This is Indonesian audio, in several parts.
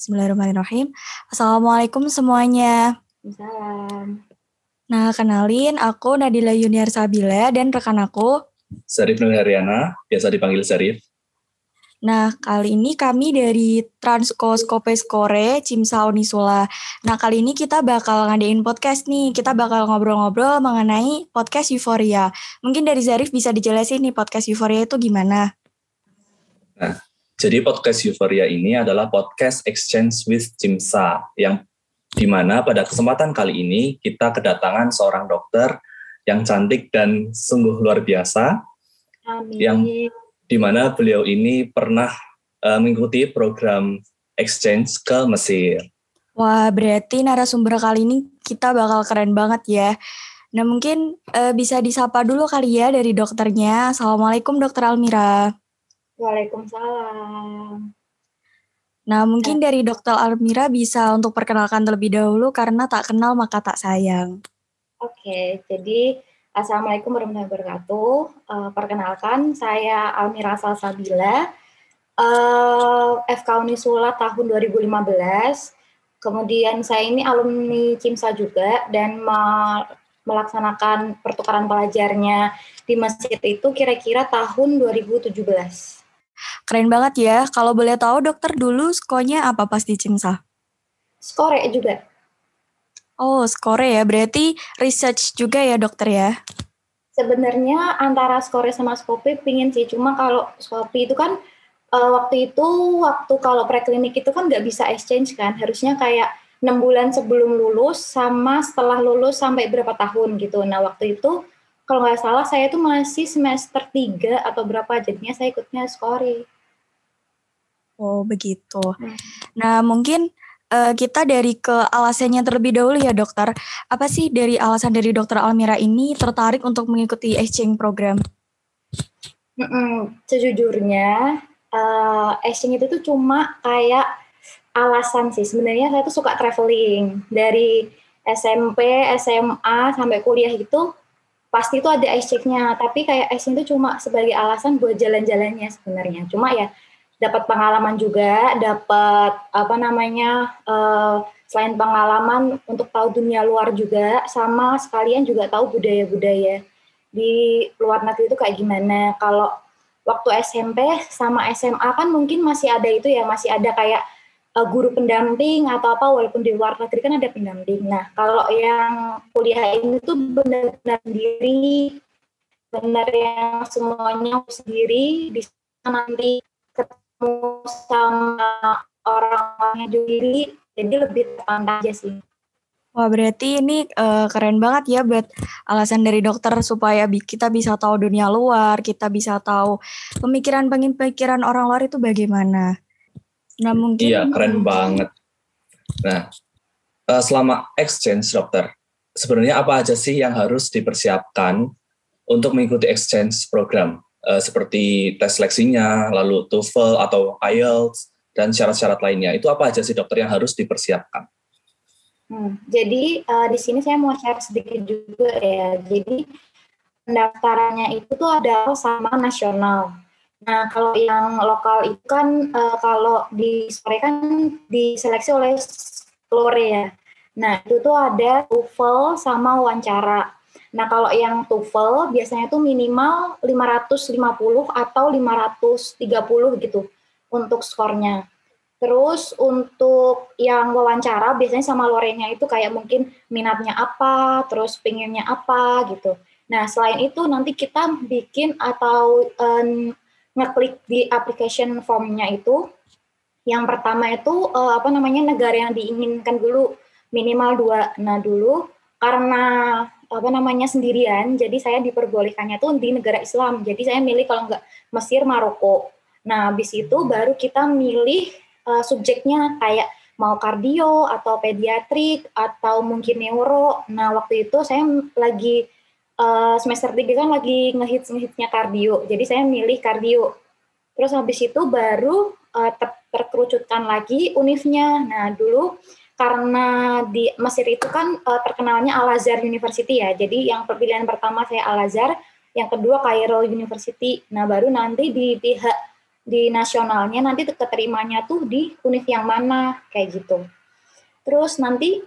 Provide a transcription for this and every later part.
Bismillahirrahmanirrahim. Assalamualaikum semuanya. Salam. Nah, kenalin aku Nadila Yuniar Sabila dan rekan aku Sarif Nurhariana, biasa dipanggil Sarif. Nah, kali ini kami dari Transko Skope Skore, Cimsa Unisula. Nah, kali ini kita bakal ngadain podcast nih. Kita bakal ngobrol-ngobrol mengenai podcast Euforia. Mungkin dari Zarif bisa dijelasin nih podcast Euforia itu gimana? Nah, jadi podcast Euforia ini adalah podcast Exchange with Cimsa yang di mana pada kesempatan kali ini kita kedatangan seorang dokter yang cantik dan sungguh luar biasa. Amin. Yang di mana beliau ini pernah uh, mengikuti program exchange ke Mesir. Wah, berarti narasumber kali ini kita bakal keren banget ya. Nah, mungkin uh, bisa disapa dulu kali ya dari dokternya. Assalamualaikum, Dokter Almira. Waalaikumsalam. Nah, mungkin dari Dokter Almira bisa untuk perkenalkan terlebih dahulu karena tak kenal maka tak sayang. Oke, jadi Assalamualaikum warahmatullahi wabarakatuh. Uh, perkenalkan, saya Almira Salsabila, uh, FK Unisula tahun 2015. Kemudian saya ini alumni CIMSA juga dan me melaksanakan pertukaran pelajarnya di Mesir itu kira-kira tahun 2017. Keren banget ya. Kalau boleh tahu dokter dulu skornya apa pas di CIMSA? Skore juga. Oh, skore ya. Berarti research juga ya dokter ya? Sebenarnya antara skore sama skopi pingin sih. Cuma kalau skopi itu kan uh, waktu itu, waktu kalau preklinik itu kan nggak bisa exchange kan. Harusnya kayak enam bulan sebelum lulus sama setelah lulus sampai berapa tahun gitu. Nah waktu itu kalau nggak salah saya itu masih semester 3 atau berapa jadinya saya ikutnya skori. Oh begitu. Hmm. Nah mungkin uh, kita dari ke alasannya terlebih dahulu ya dokter. Apa sih dari alasan dari dokter Almira ini tertarik untuk mengikuti exchange program? Mm-mm, sejujurnya uh, exchange itu tuh cuma kayak alasan sih. Sebenarnya saya tuh suka traveling dari SMP, SMA sampai kuliah gitu pasti itu ada exchange-nya. Tapi kayak exchange itu cuma sebagai alasan buat jalan-jalannya sebenarnya. Cuma ya dapat pengalaman juga, dapat apa namanya uh, selain pengalaman untuk tahu dunia luar juga, sama sekalian juga tahu budaya-budaya di luar negeri itu kayak gimana. Kalau waktu SMP sama SMA kan mungkin masih ada itu ya, masih ada kayak uh, guru pendamping atau apa, walaupun di luar negeri kan ada pendamping. Nah kalau yang kuliah ini tuh benar-benar sendiri, benar yang semuanya sendiri, bisa nanti sama orang-orangnya juri jadi lebih terpantau aja sih. Wah berarti ini uh, keren banget ya buat alasan dari dokter supaya kita bisa tahu dunia luar, kita bisa tahu pemikiran-pemikiran orang luar itu bagaimana. Nah mungkin iya keren banget. Nah uh, selama exchange dokter, sebenarnya apa aja sih yang harus dipersiapkan untuk mengikuti exchange program? uh, seperti tes seleksinya, lalu TOEFL atau IELTS dan syarat-syarat lainnya. Itu apa aja sih dokter yang harus dipersiapkan? Hmm, jadi uh, di sini saya mau share sedikit juga ya. Jadi pendaftarannya itu tuh ada sama nasional. Nah kalau yang lokal itu kan uh, kalau di sore kan diseleksi oleh Lore ya. Nah itu tuh ada TOEFL sama wawancara. Nah, kalau yang TOEFL biasanya itu minimal 550 atau 530 gitu untuk skornya. Terus untuk yang wawancara biasanya sama Lorenya itu kayak mungkin minatnya apa, terus pengennya apa gitu. Nah, selain itu nanti kita bikin atau um, ngeklik di application formnya itu yang pertama itu uh, apa namanya negara yang diinginkan dulu minimal dua. Nah, dulu karena apa namanya sendirian, jadi saya diperbolehkannya tuh di negara Islam. Jadi saya milih kalau nggak Mesir, Maroko. Nah, habis itu baru kita milih uh, subjeknya kayak mau kardio atau pediatrik atau mungkin neuro. Nah, waktu itu saya lagi uh, semester 3 kan lagi ngehits ngehitsnya kardio. Jadi saya milih kardio. Terus habis itu baru uh, ter terkerucutkan lagi unifnya. Nah, dulu karena di Mesir itu kan uh, terkenalnya Al Azhar University ya. Jadi yang pilihan pertama saya Al Azhar, yang kedua Cairo University. Nah, baru nanti di pihak di nasionalnya nanti keterimanya tuh di univ yang mana kayak gitu. Terus nanti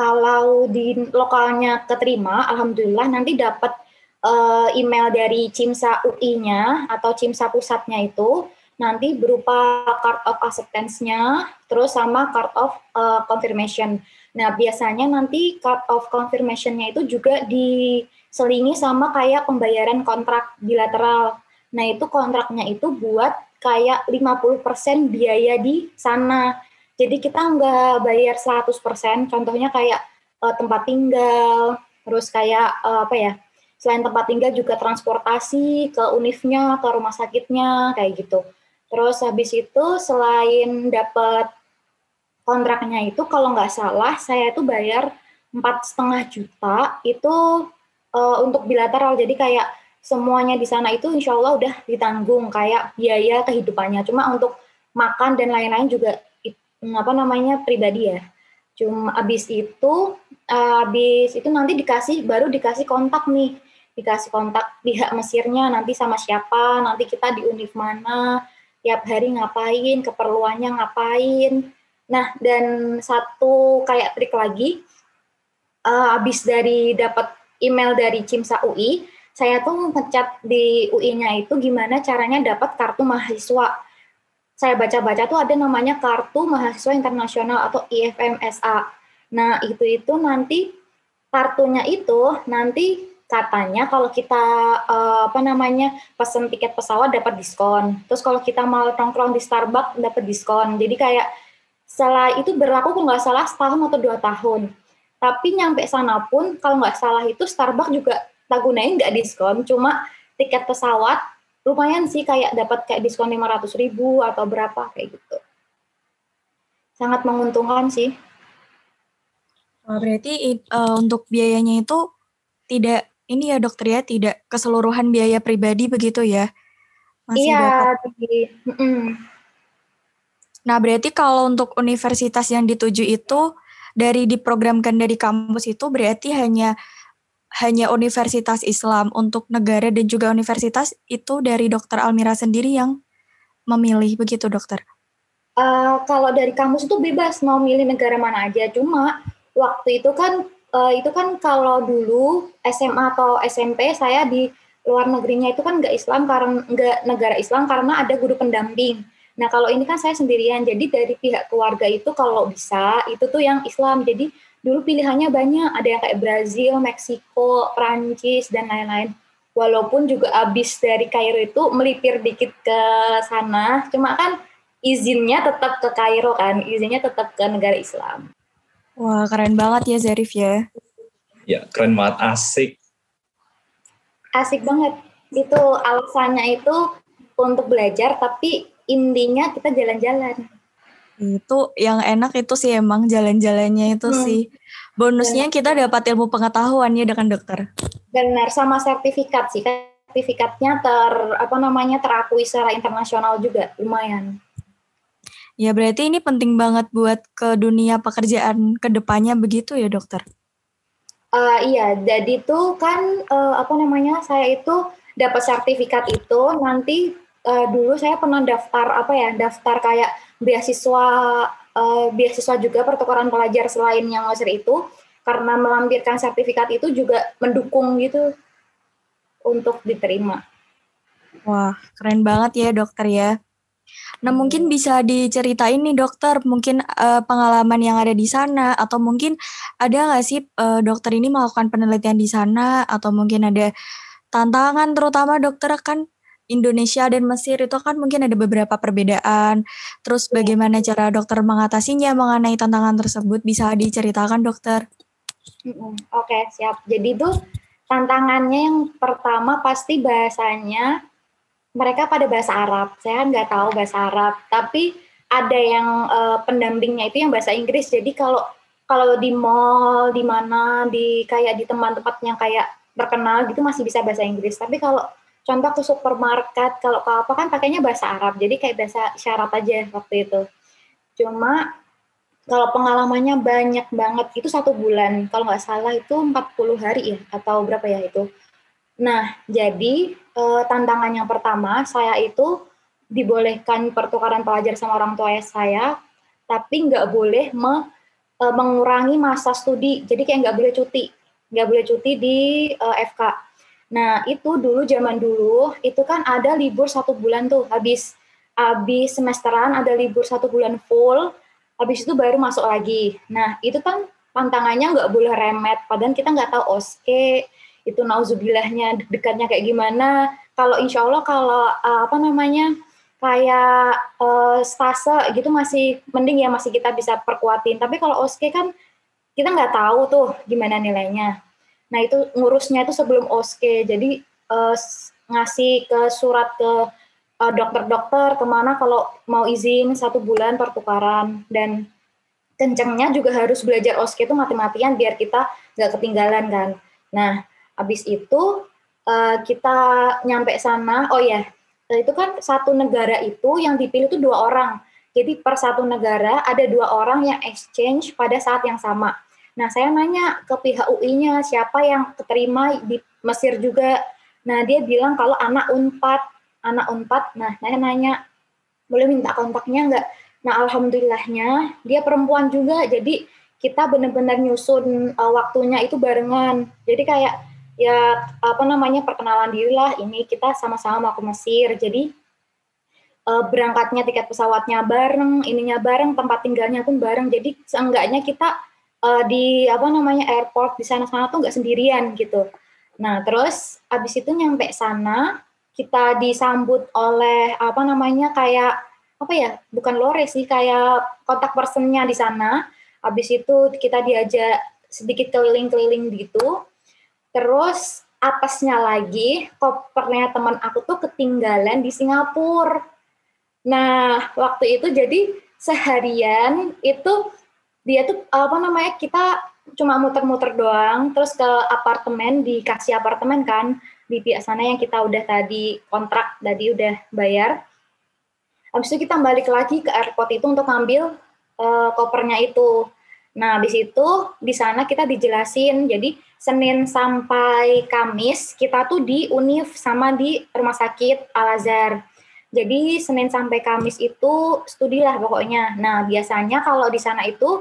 kalau di lokalnya keterima, alhamdulillah nanti dapat uh, email dari CIMSA UI-nya atau CIMSA pusatnya itu nanti berupa card of acceptance-nya, terus sama card of uh, confirmation. Nah, biasanya nanti card of confirmation-nya itu juga diselingi sama kayak pembayaran kontrak bilateral. Nah, itu kontraknya itu buat kayak 50% biaya di sana. Jadi kita nggak bayar 100%, contohnya kayak uh, tempat tinggal, terus kayak uh, apa ya, selain tempat tinggal juga transportasi ke univnya, ke rumah sakitnya, kayak gitu. Terus habis itu selain dapat kontraknya itu kalau nggak salah saya itu bayar empat setengah juta itu uh, untuk bilateral. Jadi kayak semuanya di sana itu insya Allah udah ditanggung kayak biaya kehidupannya. Cuma untuk makan dan lain-lain juga apa namanya pribadi ya. Cuma habis itu habis itu nanti dikasih baru dikasih kontak nih dikasih kontak pihak Mesirnya nanti sama siapa, nanti kita di univ mana, tiap hari ngapain, keperluannya ngapain. Nah, dan satu kayak trik lagi, uh, habis dari dapat email dari Cimsa UI, saya tuh ngecat di UI-nya itu gimana caranya dapat kartu mahasiswa. Saya baca-baca tuh ada namanya kartu mahasiswa internasional atau IFMSA. Nah, itu itu nanti kartunya itu nanti katanya kalau kita uh, apa namanya pesen tiket pesawat dapat diskon. Terus kalau kita mau nongkrong di Starbucks dapat diskon. Jadi kayak setelah itu berlaku kalau nggak salah setahun atau dua tahun. Tapi nyampe sana pun kalau nggak salah itu Starbucks juga tak gunain nggak diskon, cuma tiket pesawat lumayan sih kayak dapat kayak diskon lima ratus ribu atau berapa kayak gitu. Sangat menguntungkan sih. Oh, berarti uh, untuk biayanya itu tidak ini ya dokter ya tidak keseluruhan biaya pribadi begitu ya? Masih iya. Dapat. Mm. Nah berarti kalau untuk universitas yang dituju itu dari diprogramkan dari kampus itu berarti hanya hanya universitas Islam untuk negara dan juga universitas itu dari dokter Almira sendiri yang memilih begitu dokter? Uh, kalau dari kampus itu bebas mau milih negara mana aja, cuma waktu itu kan uh, itu kan kalau dulu SMA atau SMP saya di luar negerinya itu kan nggak Islam karena nggak negara Islam karena ada guru pendamping. Nah kalau ini kan saya sendirian, jadi dari pihak keluarga itu kalau bisa itu tuh yang Islam. Jadi dulu pilihannya banyak, ada yang kayak Brazil, Meksiko, Prancis dan lain-lain. Walaupun juga abis dari Kairo itu melipir dikit ke sana, cuma kan izinnya tetap ke Kairo kan, izinnya tetap ke negara Islam. Wah, keren banget ya Zarif ya. Ya, keren banget, asik. Asik banget. Itu alasannya itu untuk belajar, tapi intinya kita jalan-jalan. Itu yang enak itu sih emang jalan-jalannya itu hmm. sih. Bonusnya Benar. kita dapat ilmu pengetahuan ya dengan dokter. Benar, sama sertifikat sih. Sertifikatnya ter apa namanya terakui secara internasional juga, lumayan. Ya berarti ini penting banget buat ke dunia pekerjaan ke depannya begitu ya dokter? Uh, iya, jadi tuh kan uh, apa namanya saya itu dapat sertifikat itu nanti uh, dulu saya pernah daftar apa ya daftar kayak beasiswa uh, beasiswa juga pertukaran pelajar selain yang Mesir itu karena melampirkan sertifikat itu juga mendukung gitu untuk diterima. Wah keren banget ya dokter ya. Nah, mungkin bisa diceritain nih dokter, mungkin uh, pengalaman yang ada di sana atau mungkin ada nggak sih uh, dokter ini melakukan penelitian di sana atau mungkin ada tantangan terutama dokter kan Indonesia dan Mesir itu kan mungkin ada beberapa perbedaan. Terus iya. bagaimana cara dokter mengatasinya mengenai tantangan tersebut bisa diceritakan dokter? Oke, okay, siap. Jadi itu tantangannya yang pertama pasti bahasanya mereka pada bahasa Arab. Saya nggak tahu bahasa Arab, tapi ada yang uh, pendampingnya itu yang bahasa Inggris. Jadi kalau kalau di mall, di mana, di kayak di tempat-tempat yang kayak terkenal gitu masih bisa bahasa Inggris. Tapi kalau contoh ke supermarket, kalau ke apa kan pakainya bahasa Arab. Jadi kayak bahasa syarat aja waktu itu. Cuma kalau pengalamannya banyak banget, itu satu bulan. Kalau nggak salah itu 40 hari ya, atau berapa ya itu. Nah, jadi eh, tantangan yang pertama saya itu dibolehkan pertukaran pelajar sama orang tua saya, tapi nggak boleh me, e, mengurangi masa studi. Jadi kayak nggak boleh cuti, nggak boleh cuti di e, FK. Nah itu dulu zaman dulu itu kan ada libur satu bulan tuh habis habis semesteran ada libur satu bulan full, habis itu baru masuk lagi. Nah itu kan pantangannya nggak boleh remet, padahal kita nggak tahu oske itu nauzubillahnya dekatnya kayak gimana. Kalau insya Allah kalau uh, apa namanya kayak uh, stase gitu masih mending ya masih kita bisa perkuatin. Tapi kalau oske kan kita nggak tahu tuh gimana nilainya. Nah itu ngurusnya itu sebelum oske. Jadi uh, ngasih ke surat ke uh, dokter-dokter ke mana kalau mau izin satu bulan pertukaran dan kencengnya juga harus belajar oske itu mati-matian biar kita nggak ketinggalan kan. Nah habis itu uh, kita nyampe sana. Oh ya Nah, itu kan satu negara itu yang dipilih itu dua orang. Jadi per satu negara ada dua orang yang exchange pada saat yang sama. Nah, saya nanya ke pihak UI-nya siapa yang keterima di Mesir juga. Nah, dia bilang kalau anak Unpad, anak Unpad. Nah, saya nanya boleh minta kontaknya enggak? Nah, alhamdulillahnya dia perempuan juga. Jadi kita benar-benar nyusun uh, waktunya itu barengan. Jadi kayak ya apa namanya perkenalan diri lah ini kita sama-sama mau ke Mesir jadi uh, berangkatnya tiket pesawatnya bareng ininya bareng tempat tinggalnya pun bareng jadi seenggaknya kita uh, di apa namanya airport di sana-sana tuh nggak sendirian gitu. Nah terus abis itu nyampe sana kita disambut oleh apa namanya kayak apa ya bukan lore sih kayak kontak personnya di sana. Habis itu kita diajak sedikit keliling-keliling gitu. Terus atasnya lagi kopernya teman aku tuh ketinggalan di Singapura. Nah, waktu itu jadi seharian itu dia tuh apa namanya kita cuma muter-muter doang terus ke apartemen dikasih apartemen kan di pihak sana yang kita udah tadi kontrak tadi udah bayar habis itu kita balik lagi ke airport itu untuk ngambil uh, kopernya itu nah habis itu di sana kita dijelasin jadi Senin sampai Kamis kita tuh di UNIF sama di Rumah Sakit Al Azhar. Jadi Senin sampai Kamis itu studi lah pokoknya. Nah biasanya kalau di sana itu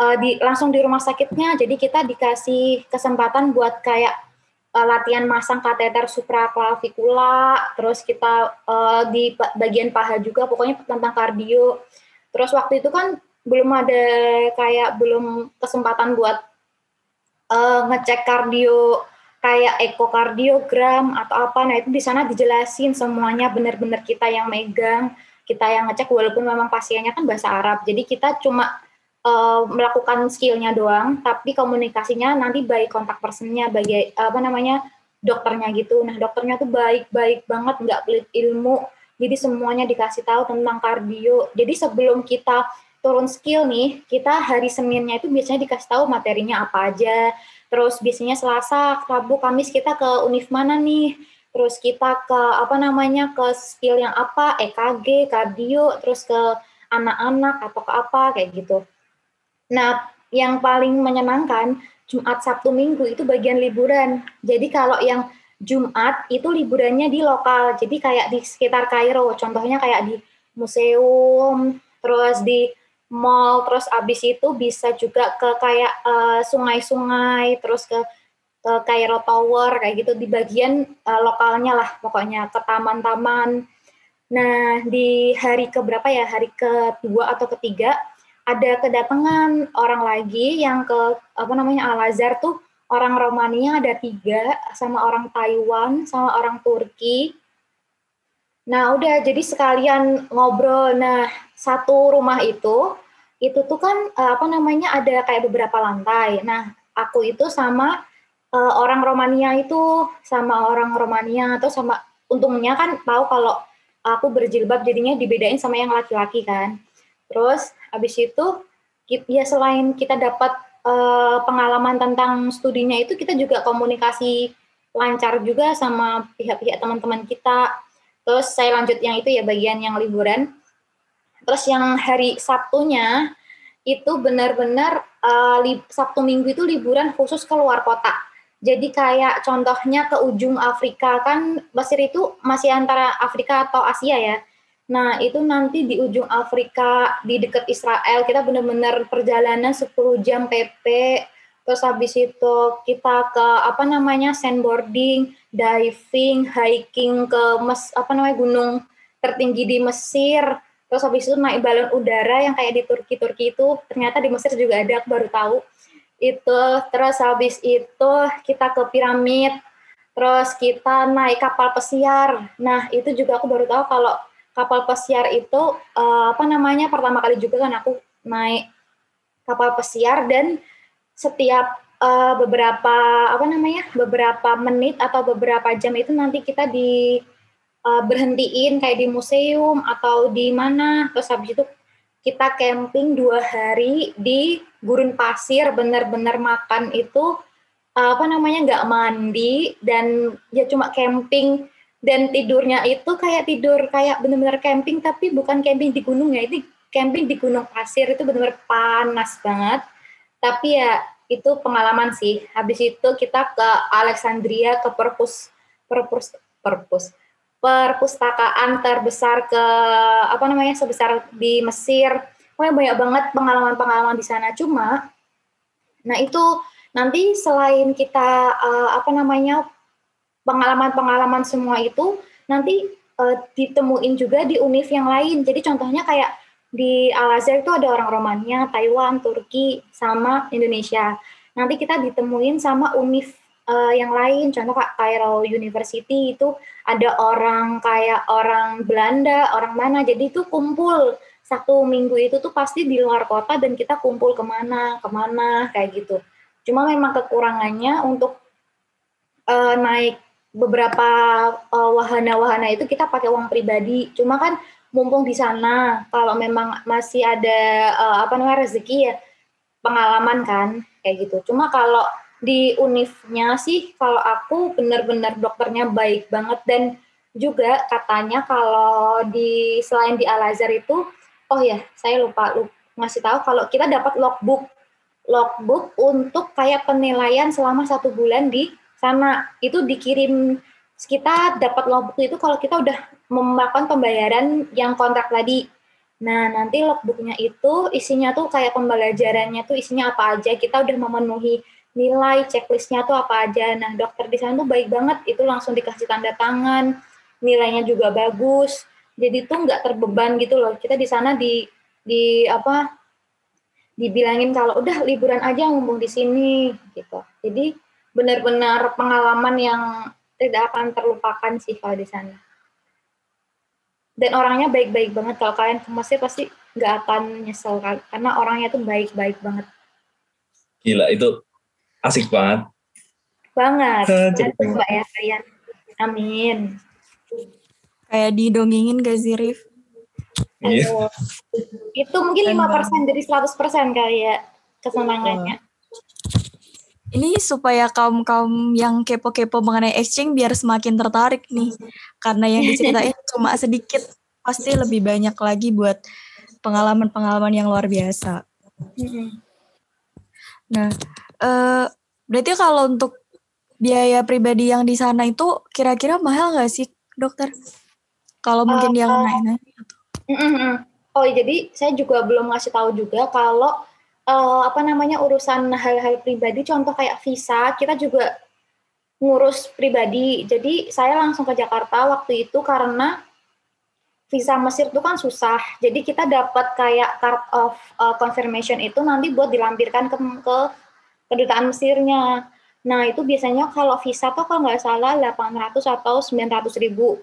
uh, di langsung di rumah sakitnya, jadi kita dikasih kesempatan buat kayak uh, latihan masang kateter supraklavikula, terus kita uh, di bagian paha juga, pokoknya tentang kardio. Terus waktu itu kan belum ada kayak belum kesempatan buat uh, ngecek kardio kayak ekokardiogram atau apa. Nah itu di sana dijelasin semuanya benar-benar kita yang megang kita yang ngecek walaupun memang pasiennya kan bahasa Arab. Jadi kita cuma uh, melakukan skillnya doang tapi komunikasinya nanti baik kontak personnya bagi apa namanya dokternya gitu nah dokternya tuh baik-baik banget nggak pelit ilmu jadi semuanya dikasih tahu tentang kardio jadi sebelum kita turun skill nih, kita hari Seninnya itu biasanya dikasih tahu materinya apa aja. Terus biasanya Selasa, Rabu, Kamis kita ke univ mana nih? Terus kita ke apa namanya ke skill yang apa? EKG, kardio, terus ke anak-anak atau ke apa kayak gitu. Nah, yang paling menyenangkan Jumat, Sabtu, Minggu itu bagian liburan. Jadi kalau yang Jumat itu liburannya di lokal. Jadi kayak di sekitar Kairo, contohnya kayak di museum, terus di mall terus abis itu bisa juga ke kayak eh, sungai-sungai terus ke ke Cairo Tower kayak gitu di bagian uh, lokalnya lah pokoknya ke taman-taman. Nah di hari ke berapa ya hari kedua atau ketiga ada kedatangan orang lagi yang ke apa namanya Al Azhar tuh orang Romania ada tiga sama orang Taiwan sama orang Turki. Nah udah jadi sekalian ngobrol. Nah satu rumah itu itu tuh kan uh, apa namanya ada kayak beberapa lantai. Nah, aku itu sama uh, orang Romania itu sama orang Romania atau sama untungnya kan tahu kalau aku berjilbab jadinya dibedain sama yang laki-laki kan. Terus habis itu ya selain kita dapat uh, pengalaman tentang studinya itu kita juga komunikasi lancar juga sama pihak-pihak teman-teman kita. Terus saya lanjut yang itu ya bagian yang liburan Terus yang hari Sabtunya itu benar-benar uh, Sabtu Minggu itu liburan khusus ke luar kota. Jadi kayak contohnya ke ujung Afrika kan Mesir itu masih antara Afrika atau Asia ya. Nah, itu nanti di ujung Afrika, di dekat Israel, kita benar-benar perjalanan 10 jam PP, terus habis itu kita ke apa namanya sandboarding, diving, hiking ke mes apa namanya gunung tertinggi di Mesir, terus habis itu naik balon udara yang kayak di Turki Turki itu ternyata di Mesir juga ada, aku baru tahu. Itu, terus habis itu kita ke piramid, terus kita naik kapal pesiar. Nah itu juga aku baru tahu kalau kapal pesiar itu uh, apa namanya pertama kali juga kan aku naik kapal pesiar dan setiap uh, beberapa apa namanya beberapa menit atau beberapa jam itu nanti kita di uh, berhentiin kayak di museum atau di mana. Terus habis itu kita camping dua hari di gurun pasir benar-benar makan itu apa namanya nggak mandi dan ya cuma camping dan tidurnya itu kayak tidur kayak benar-benar camping tapi bukan camping di gunung ya. Itu camping di gunung pasir itu benar-benar panas banget. Tapi ya itu pengalaman sih. Habis itu kita ke Alexandria ke perpus perpus perpus perpustakaan terbesar ke apa namanya sebesar di Mesir. Pokoknya banyak banget pengalaman-pengalaman di sana. Cuma nah itu nanti selain kita uh, apa namanya pengalaman-pengalaman semua itu nanti uh, ditemuin juga di univ yang lain. Jadi contohnya kayak di Al Azhar itu ada orang Romania, Taiwan, Turki, sama Indonesia. Nanti kita ditemuin sama univ uh, yang lain. Contoh Kak Cairo University itu ada orang kayak orang Belanda, orang mana. Jadi itu kumpul satu minggu itu tuh pasti di luar kota dan kita kumpul ke mana, ke mana kayak gitu. Cuma memang kekurangannya untuk uh, naik beberapa uh, wahana-wahana itu kita pakai uang pribadi. Cuma kan mumpung di sana kalau memang masih ada uh, apa namanya rezeki ya pengalaman kan kayak gitu. Cuma kalau di unifnya sih kalau aku benar-benar dokternya baik banget dan juga katanya kalau di selain di Al Azhar itu oh ya saya lupa, lupa ngasih tahu kalau kita dapat logbook logbook untuk kayak penilaian selama satu bulan di sana itu dikirim kita dapat logbook itu kalau kita udah melakukan pembayaran yang kontrak tadi. Nah, nanti logbooknya itu isinya tuh kayak pembelajarannya tuh isinya apa aja. Kita udah memenuhi nilai, checklistnya tuh apa aja. Nah, dokter di sana tuh baik banget. Itu langsung dikasih tanda tangan, nilainya juga bagus. Jadi tuh nggak terbeban gitu loh. Kita di sana di di apa dibilangin kalau udah liburan aja ngomong di sini gitu. Jadi benar-benar pengalaman yang tidak akan terlupakan sih kalau di sana. Dan orangnya baik-baik banget. Kalau kalian ke Mesir pasti nggak akan nyesel karena orangnya tuh baik-baik banget. Gila itu asik banget. Banget. Coba ya kalian. Amin. Kayak didongengin gak sih Rif? Iya. Itu mungkin lima persen dari 100% kali ya kesenangannya ini supaya kaum kaum yang kepo-kepo mengenai exchange biar semakin tertarik nih karena yang diceritain cuma sedikit pasti lebih banyak lagi buat pengalaman-pengalaman yang luar biasa. Nah, uh, berarti kalau untuk biaya pribadi yang di sana itu kira-kira mahal nggak sih dokter? Kalau mungkin uh, yang naik-naik. Oh, jadi saya juga belum ngasih tahu juga kalau uh, apa namanya urusan hal-hal pribadi contoh kayak visa kita juga ngurus pribadi. Jadi saya langsung ke Jakarta waktu itu karena visa Mesir itu kan susah. Jadi kita dapat kayak card of uh, confirmation itu nanti buat dilampirkan ke, ke kedutaan Mesirnya. Nah itu biasanya kalau visa tuh kalau nggak salah 800 atau 900 ribu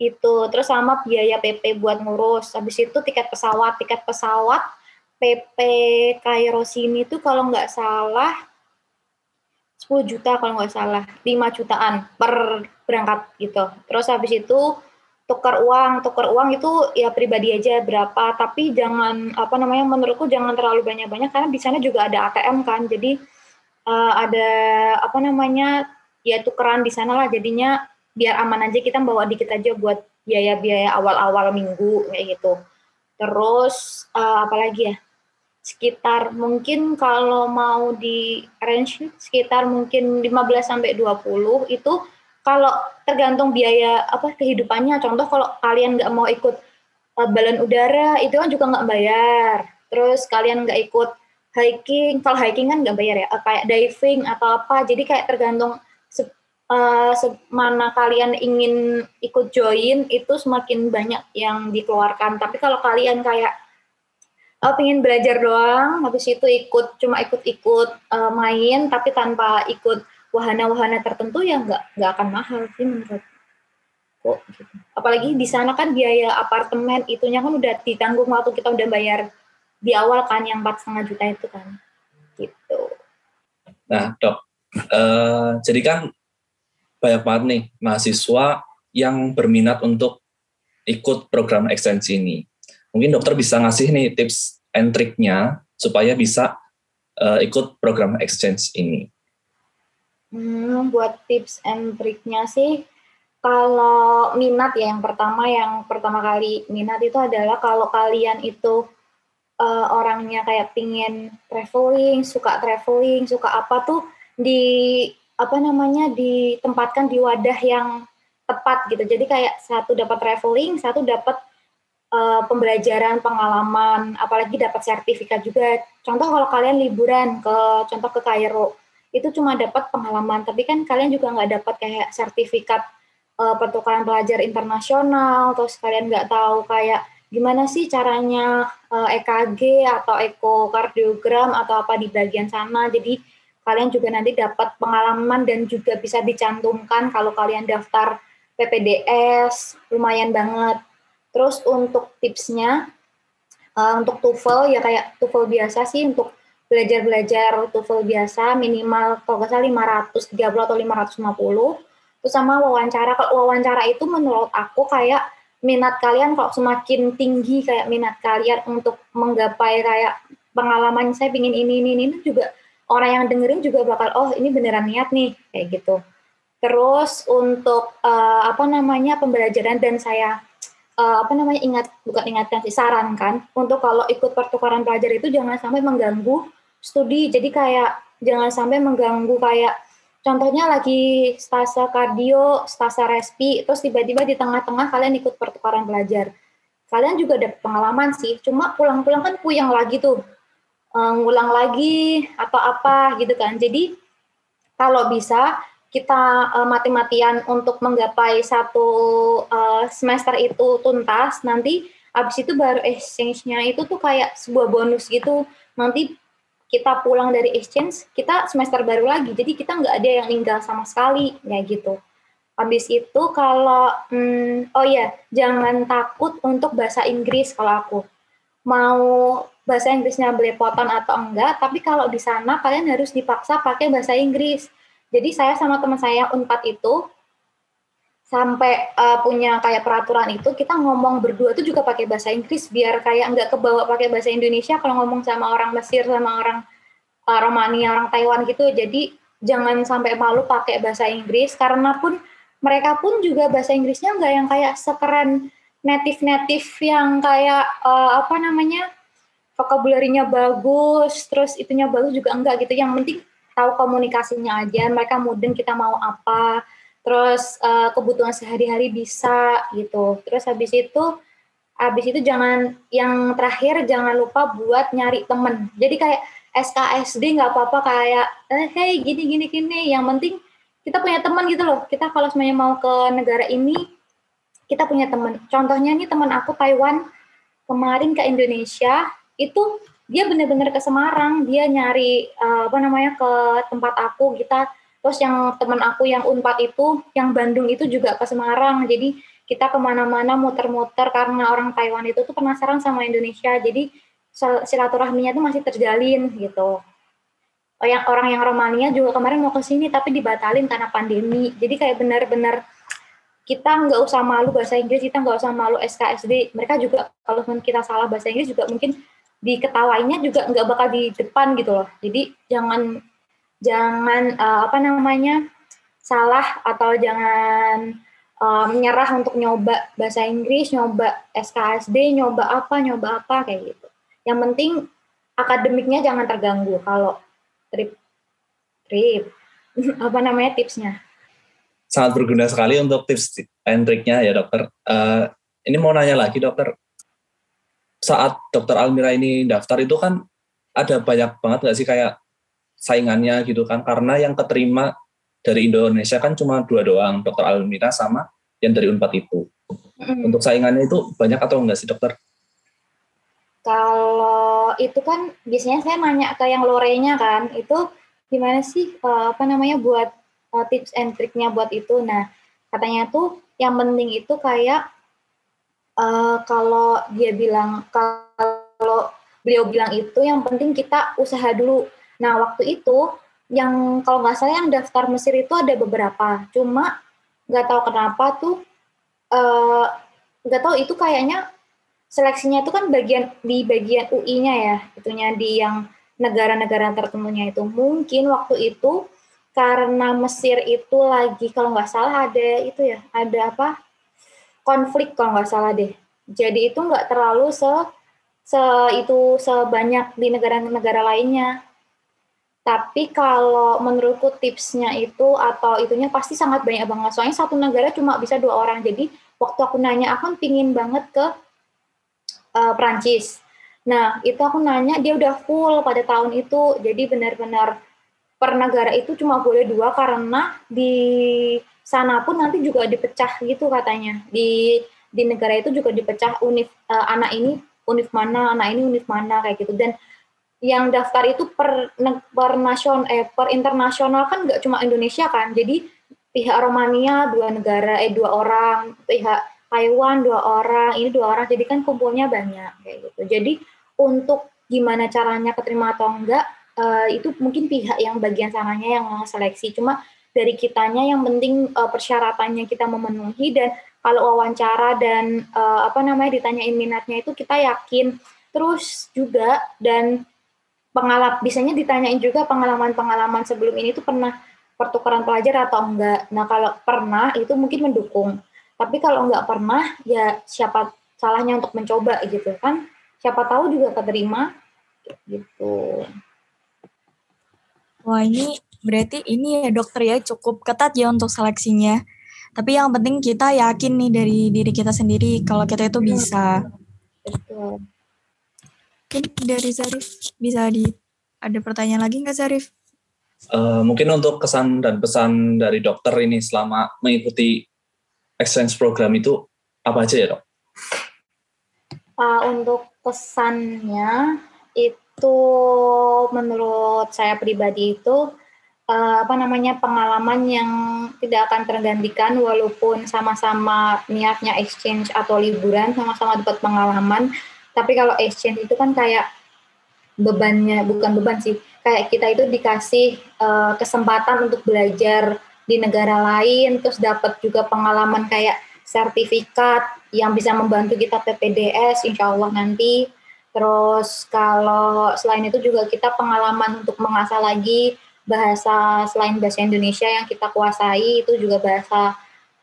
itu. Terus sama biaya PP buat ngurus. Habis itu tiket pesawat tiket pesawat PP Kairo sini tuh kalau nggak salah 10 juta kalau nggak salah, 5 jutaan per berangkat gitu. Terus habis itu tukar uang, tukar uang itu ya pribadi aja berapa, tapi jangan apa namanya menurutku jangan terlalu banyak-banyak karena di sana juga ada ATM kan. Jadi uh, ada apa namanya ya tukeran di sana lah jadinya biar aman aja kita bawa dikit aja buat biaya-biaya awal-awal minggu kayak gitu. Terus uh, apa lagi ya? sekitar mungkin kalau mau di range sekitar mungkin 15 sampai 20 itu kalau tergantung biaya apa kehidupannya. Contoh kalau kalian nggak mau ikut uh, balon udara itu kan juga nggak bayar. Terus kalian nggak ikut hiking, kalau hiking kan nggak bayar ya, uh, kayak diving atau apa. Jadi kayak tergantung uh, mana kalian ingin ikut join itu semakin banyak yang dikeluarkan. Tapi kalau kalian kayak oh, pengen belajar doang, habis itu ikut cuma ikut-ikut uh, main tapi tanpa ikut wahana-wahana tertentu ya nggak nggak akan mahal sih menurut kok gitu. Apalagi di sana kan biaya apartemen itunya kan udah ditanggung waktu kita udah bayar di awal kan yang empat setengah juta itu kan, gitu. Nah dok, uh, jadi kan banyak banget nih mahasiswa yang berminat untuk ikut program ekstensi ini. Mungkin dokter bisa ngasih nih tips and triknya supaya bisa uh, ikut program exchange ini. Hmm, buat tips and triknya sih kalau minat ya yang pertama yang pertama kali minat itu adalah kalau kalian itu uh, orangnya kayak pingin traveling, suka traveling, suka apa tuh di apa namanya ditempatkan di wadah yang tepat gitu. Jadi kayak satu dapat traveling, satu dapat uh, pembelajaran, pengalaman, apalagi dapat sertifikat juga. Contoh kalau kalian liburan ke contoh ke Kairo, itu cuma dapat pengalaman, tapi kan kalian juga nggak dapat kayak sertifikat uh, pertukaran pelajar internasional, terus kalian nggak tahu kayak gimana sih caranya uh, eh, EKG atau ekokardiogram atau apa di bagian sana. Jadi kalian juga nanti dapat pengalaman dan juga bisa dicantumkan kalau kalian daftar PPDS, lumayan banget. Terus untuk tipsnya, uh, untuk TOEFL ya kayak TOEFL biasa sih untuk belajar-belajar TOEFL biasa minimal kalau nggak salah 530 atau 550 Terus sama wawancara, kalau wawancara itu menurut aku kayak minat kalian kalau semakin tinggi kayak minat kalian untuk menggapai kayak pengalaman saya pingin ini ini ini juga orang yang dengerin juga bakal oh ini beneran niat nih kayak gitu. Terus untuk uh, apa namanya pembelajaran dan saya uh, apa namanya ingat bukan ingatkan sih sarankan untuk kalau ikut pertukaran pelajar itu jangan sampai mengganggu studi. Jadi kayak jangan sampai mengganggu kayak contohnya lagi stasa kardio, stasa respi, terus tiba-tiba di tengah-tengah kalian ikut pertukaran pelajar. Kalian juga ada pengalaman sih, cuma pulang-pulang kan puyeng lagi tuh, uh, ngulang lagi atau apa gitu kan. Jadi kalau bisa kita uh, mati-matian untuk menggapai satu uh, semester itu tuntas, nanti abis itu baru exchange-nya itu tuh kayak sebuah bonus gitu. Nanti kita pulang dari exchange, kita semester baru lagi. Jadi kita nggak ada yang tinggal sama sekali, kayak gitu. Habis itu kalau, hmm, oh ya, jangan takut untuk bahasa Inggris kalau aku. Mau bahasa Inggrisnya belepotan atau enggak, tapi kalau di sana kalian harus dipaksa pakai bahasa Inggris. Jadi saya sama teman saya Unpad itu sampai uh, punya kayak peraturan itu kita ngomong berdua itu juga pakai bahasa Inggris biar kayak nggak kebawa pakai bahasa Indonesia kalau ngomong sama orang Mesir sama orang uh, Romania orang Taiwan gitu jadi jangan sampai malu pakai bahasa Inggris karena pun mereka pun juga bahasa Inggrisnya nggak yang kayak sekeren native-native yang kayak uh, apa namanya vocabulary-nya bagus terus itunya bagus juga enggak gitu yang penting tahu komunikasinya aja mereka mudeng kita mau apa terus uh, kebutuhan sehari-hari bisa gitu. Terus habis itu habis itu jangan yang terakhir jangan lupa buat nyari temen. Jadi kayak SKSD nggak apa-apa kayak eh, hey gini gini gini. Yang penting kita punya teman gitu loh. Kita kalau semuanya mau ke negara ini kita punya teman. Contohnya nih teman aku Taiwan kemarin ke Indonesia itu dia benar-benar ke Semarang. Dia nyari uh, apa namanya ke tempat aku kita Terus yang teman aku yang Unpad itu, yang Bandung itu juga ke Semarang. Jadi kita ke mana-mana muter-muter karena orang Taiwan itu tuh penasaran sama Indonesia. Jadi silaturahminya tuh masih terjalin gitu. Oh, yang orang yang Romania juga kemarin mau ke sini tapi dibatalin karena pandemi. Jadi kayak benar-benar kita nggak usah malu bahasa Inggris, kita nggak usah malu SKSD. Mereka juga kalau kita salah bahasa Inggris juga mungkin diketawainya juga nggak bakal di depan gitu loh. Jadi jangan jangan uh, apa namanya salah atau jangan uh, menyerah untuk nyoba bahasa Inggris, nyoba SKSD, nyoba apa, nyoba apa kayak gitu. Yang penting akademiknya jangan terganggu kalau trip trip apa namanya tipsnya. Sangat berguna sekali untuk tips and triknya ya dokter. Uh, ini mau nanya lagi dokter, saat dokter Almira ini daftar itu kan ada banyak banget nggak sih kayak saingannya gitu kan karena yang keterima dari Indonesia kan cuma dua doang dokter Almira sama yang dari Unpad itu mm. untuk saingannya itu banyak atau enggak sih dokter? Kalau itu kan biasanya saya nanya ke yang lorenya kan itu gimana sih uh, apa namanya buat uh, tips and triknya buat itu nah katanya tuh yang penting itu kayak uh, kalau dia bilang kalau beliau bilang itu yang penting kita usaha dulu. Nah waktu itu yang kalau nggak salah yang daftar Mesir itu ada beberapa, cuma nggak tahu kenapa tuh uh, nggak tahu itu kayaknya seleksinya itu kan bagian di bagian UI-nya ya, itunya di yang negara-negara tertentunya itu. Mungkin waktu itu karena Mesir itu lagi kalau nggak salah ada itu ya, ada apa konflik kalau nggak salah deh. Jadi itu nggak terlalu se, se itu sebanyak di negara-negara lainnya. Tapi kalau menurutku tipsnya itu atau itunya pasti sangat banyak banget. Soalnya satu negara cuma bisa dua orang. Jadi waktu aku nanya, aku pingin banget ke uh, Prancis. Nah, itu aku nanya, dia udah full pada tahun itu. Jadi benar-benar per negara itu cuma boleh dua karena di sana pun nanti juga dipecah gitu katanya. Di di negara itu juga dipecah univ uh, anak ini univ mana anak ini univ mana kayak gitu. Dan yang daftar itu per per nasional eh per internasional kan nggak cuma Indonesia kan. Jadi pihak Romania dua negara eh dua orang pihak Taiwan dua orang ini dua orang. Jadi kan kumpulnya banyak kayak gitu. Jadi untuk gimana caranya keterima atau enggak uh, itu mungkin pihak yang bagian sananya yang seleksi. Cuma dari kitanya yang penting uh, persyaratannya kita memenuhi dan kalau wawancara dan uh, apa namanya ditanyain minatnya itu kita yakin terus juga dan pengalaman bisanya ditanyain juga pengalaman-pengalaman sebelum ini tuh pernah pertukaran pelajar atau enggak. Nah, kalau pernah itu mungkin mendukung. Tapi kalau enggak pernah ya siapa salahnya untuk mencoba gitu kan. Siapa tahu juga keterima gitu. Wah, ini Berarti ini ya dokter ya cukup ketat ya untuk seleksinya. Tapi yang penting kita yakin nih dari diri kita sendiri kalau kita itu bisa. Mungkin dari Zarif bisa di ada pertanyaan lagi nggak Zarif? Uh, mungkin untuk kesan dan pesan dari dokter ini selama mengikuti exchange program itu apa aja ya dok? Uh, untuk pesannya itu menurut saya pribadi itu uh, apa namanya pengalaman yang tidak akan tergantikan walaupun sama-sama niatnya exchange atau liburan sama-sama dapat pengalaman. Tapi kalau exchange itu kan kayak bebannya bukan beban sih kayak kita itu dikasih uh, kesempatan untuk belajar di negara lain terus dapat juga pengalaman kayak sertifikat yang bisa membantu kita PPDS insya Allah nanti terus kalau selain itu juga kita pengalaman untuk mengasah lagi bahasa selain bahasa Indonesia yang kita kuasai itu juga bahasa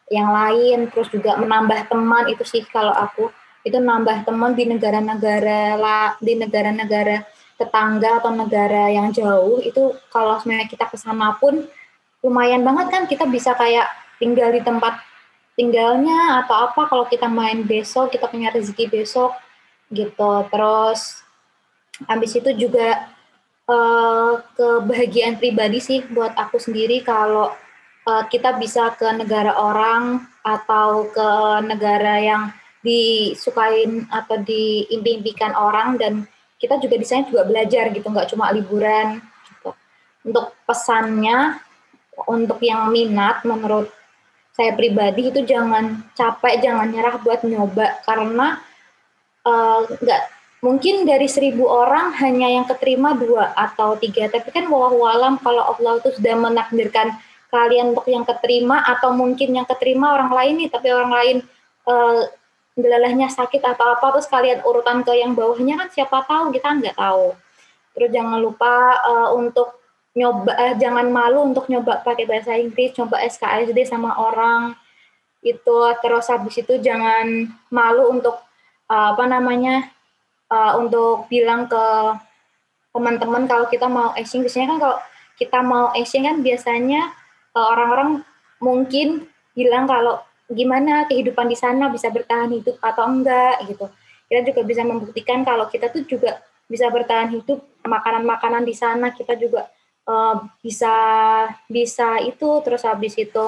yang lain. Terus juga menambah teman itu sih kalau aku. Itu nambah teman di negara-negara di negara-negara tetangga atau negara yang jauh itu kalau sebenarnya kita ke sana pun lumayan banget kan. Kita bisa kayak tinggal di tempat tinggalnya atau apa. Kalau kita main besok kita punya rezeki besok gitu terus habis itu juga uh, kebahagiaan pribadi sih buat aku sendiri kalau uh, kita bisa ke negara orang atau ke negara yang disukain atau diimpi-impikan orang dan kita juga di juga belajar gitu nggak cuma liburan gitu. untuk pesannya untuk yang minat menurut saya pribadi itu jangan capek jangan nyerah buat nyoba karena uh, nggak. Mungkin dari seribu orang hanya yang keterima dua atau tiga. Tapi kan wallahualam kalau Allah itu sudah menakdirkan kalian untuk yang keterima atau mungkin yang keterima orang lain nih tapi orang lain uh, sakit atau apa terus kalian urutan ke yang bawahnya kan siapa tahu kita nggak tahu. Terus jangan lupa uh, untuk nyoba uh, jangan malu untuk nyoba pakai bahasa Inggris coba SKSD sama orang. Itu terus habis itu jangan malu untuk uh, apa namanya uh, untuk bilang ke teman-teman kalau kita mau exchange biasanya kan kalau kita mau exchange kan biasanya eh, orang-orang mungkin bilang kalau gimana kehidupan di sana bisa bertahan hidup atau enggak gitu. Kita juga bisa membuktikan kalau kita tuh juga bisa bertahan hidup makanan-makanan di sana kita juga uh, bisa bisa itu terus habis itu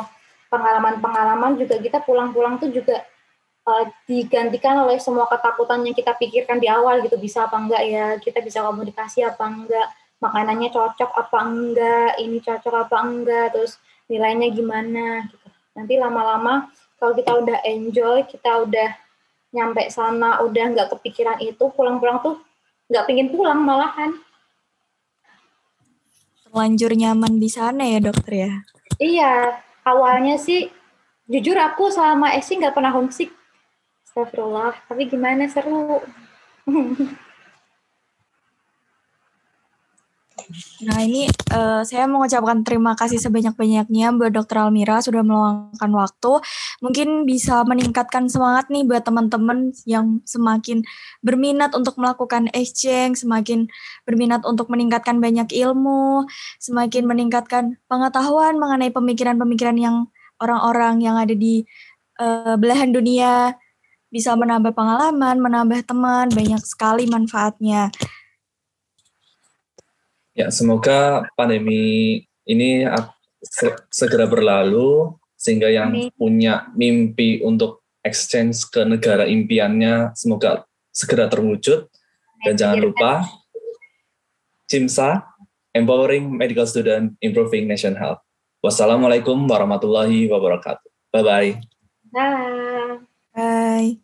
pengalaman-pengalaman juga kita pulang-pulang tuh juga uh, digantikan oleh semua ketakutan yang kita pikirkan di awal gitu bisa apa enggak ya kita bisa komunikasi apa enggak makanannya cocok apa enggak ini cocok apa enggak terus nilainya gimana gitu. Nanti lama-lama kalau kita udah enjoy kita udah nyampe sana udah nggak kepikiran itu pulang-pulang tuh nggak pingin pulang malahan. Terlanjur nyaman di sana ya dokter ya? Iya awalnya sih jujur aku selama esi nggak pernah homesick Astagfirullah. Tapi gimana seru? Nah ini uh, saya mengucapkan terima kasih sebanyak-banyaknya buat Dokter Almira sudah meluangkan waktu. Mungkin bisa meningkatkan semangat nih buat teman-teman yang semakin berminat untuk melakukan exchange, semakin berminat untuk meningkatkan banyak ilmu, semakin meningkatkan pengetahuan mengenai pemikiran-pemikiran yang orang-orang yang ada di uh, belahan dunia bisa menambah pengalaman, menambah teman, banyak sekali manfaatnya. Ya, semoga pandemi ini segera berlalu sehingga yang Amin. punya mimpi untuk exchange ke negara impiannya semoga segera terwujud dan jangan lupa CIMSA Empowering Medical Student Improving Nation Health. Wassalamualaikum warahmatullahi wabarakatuh. Bye-bye. Bye. Bye.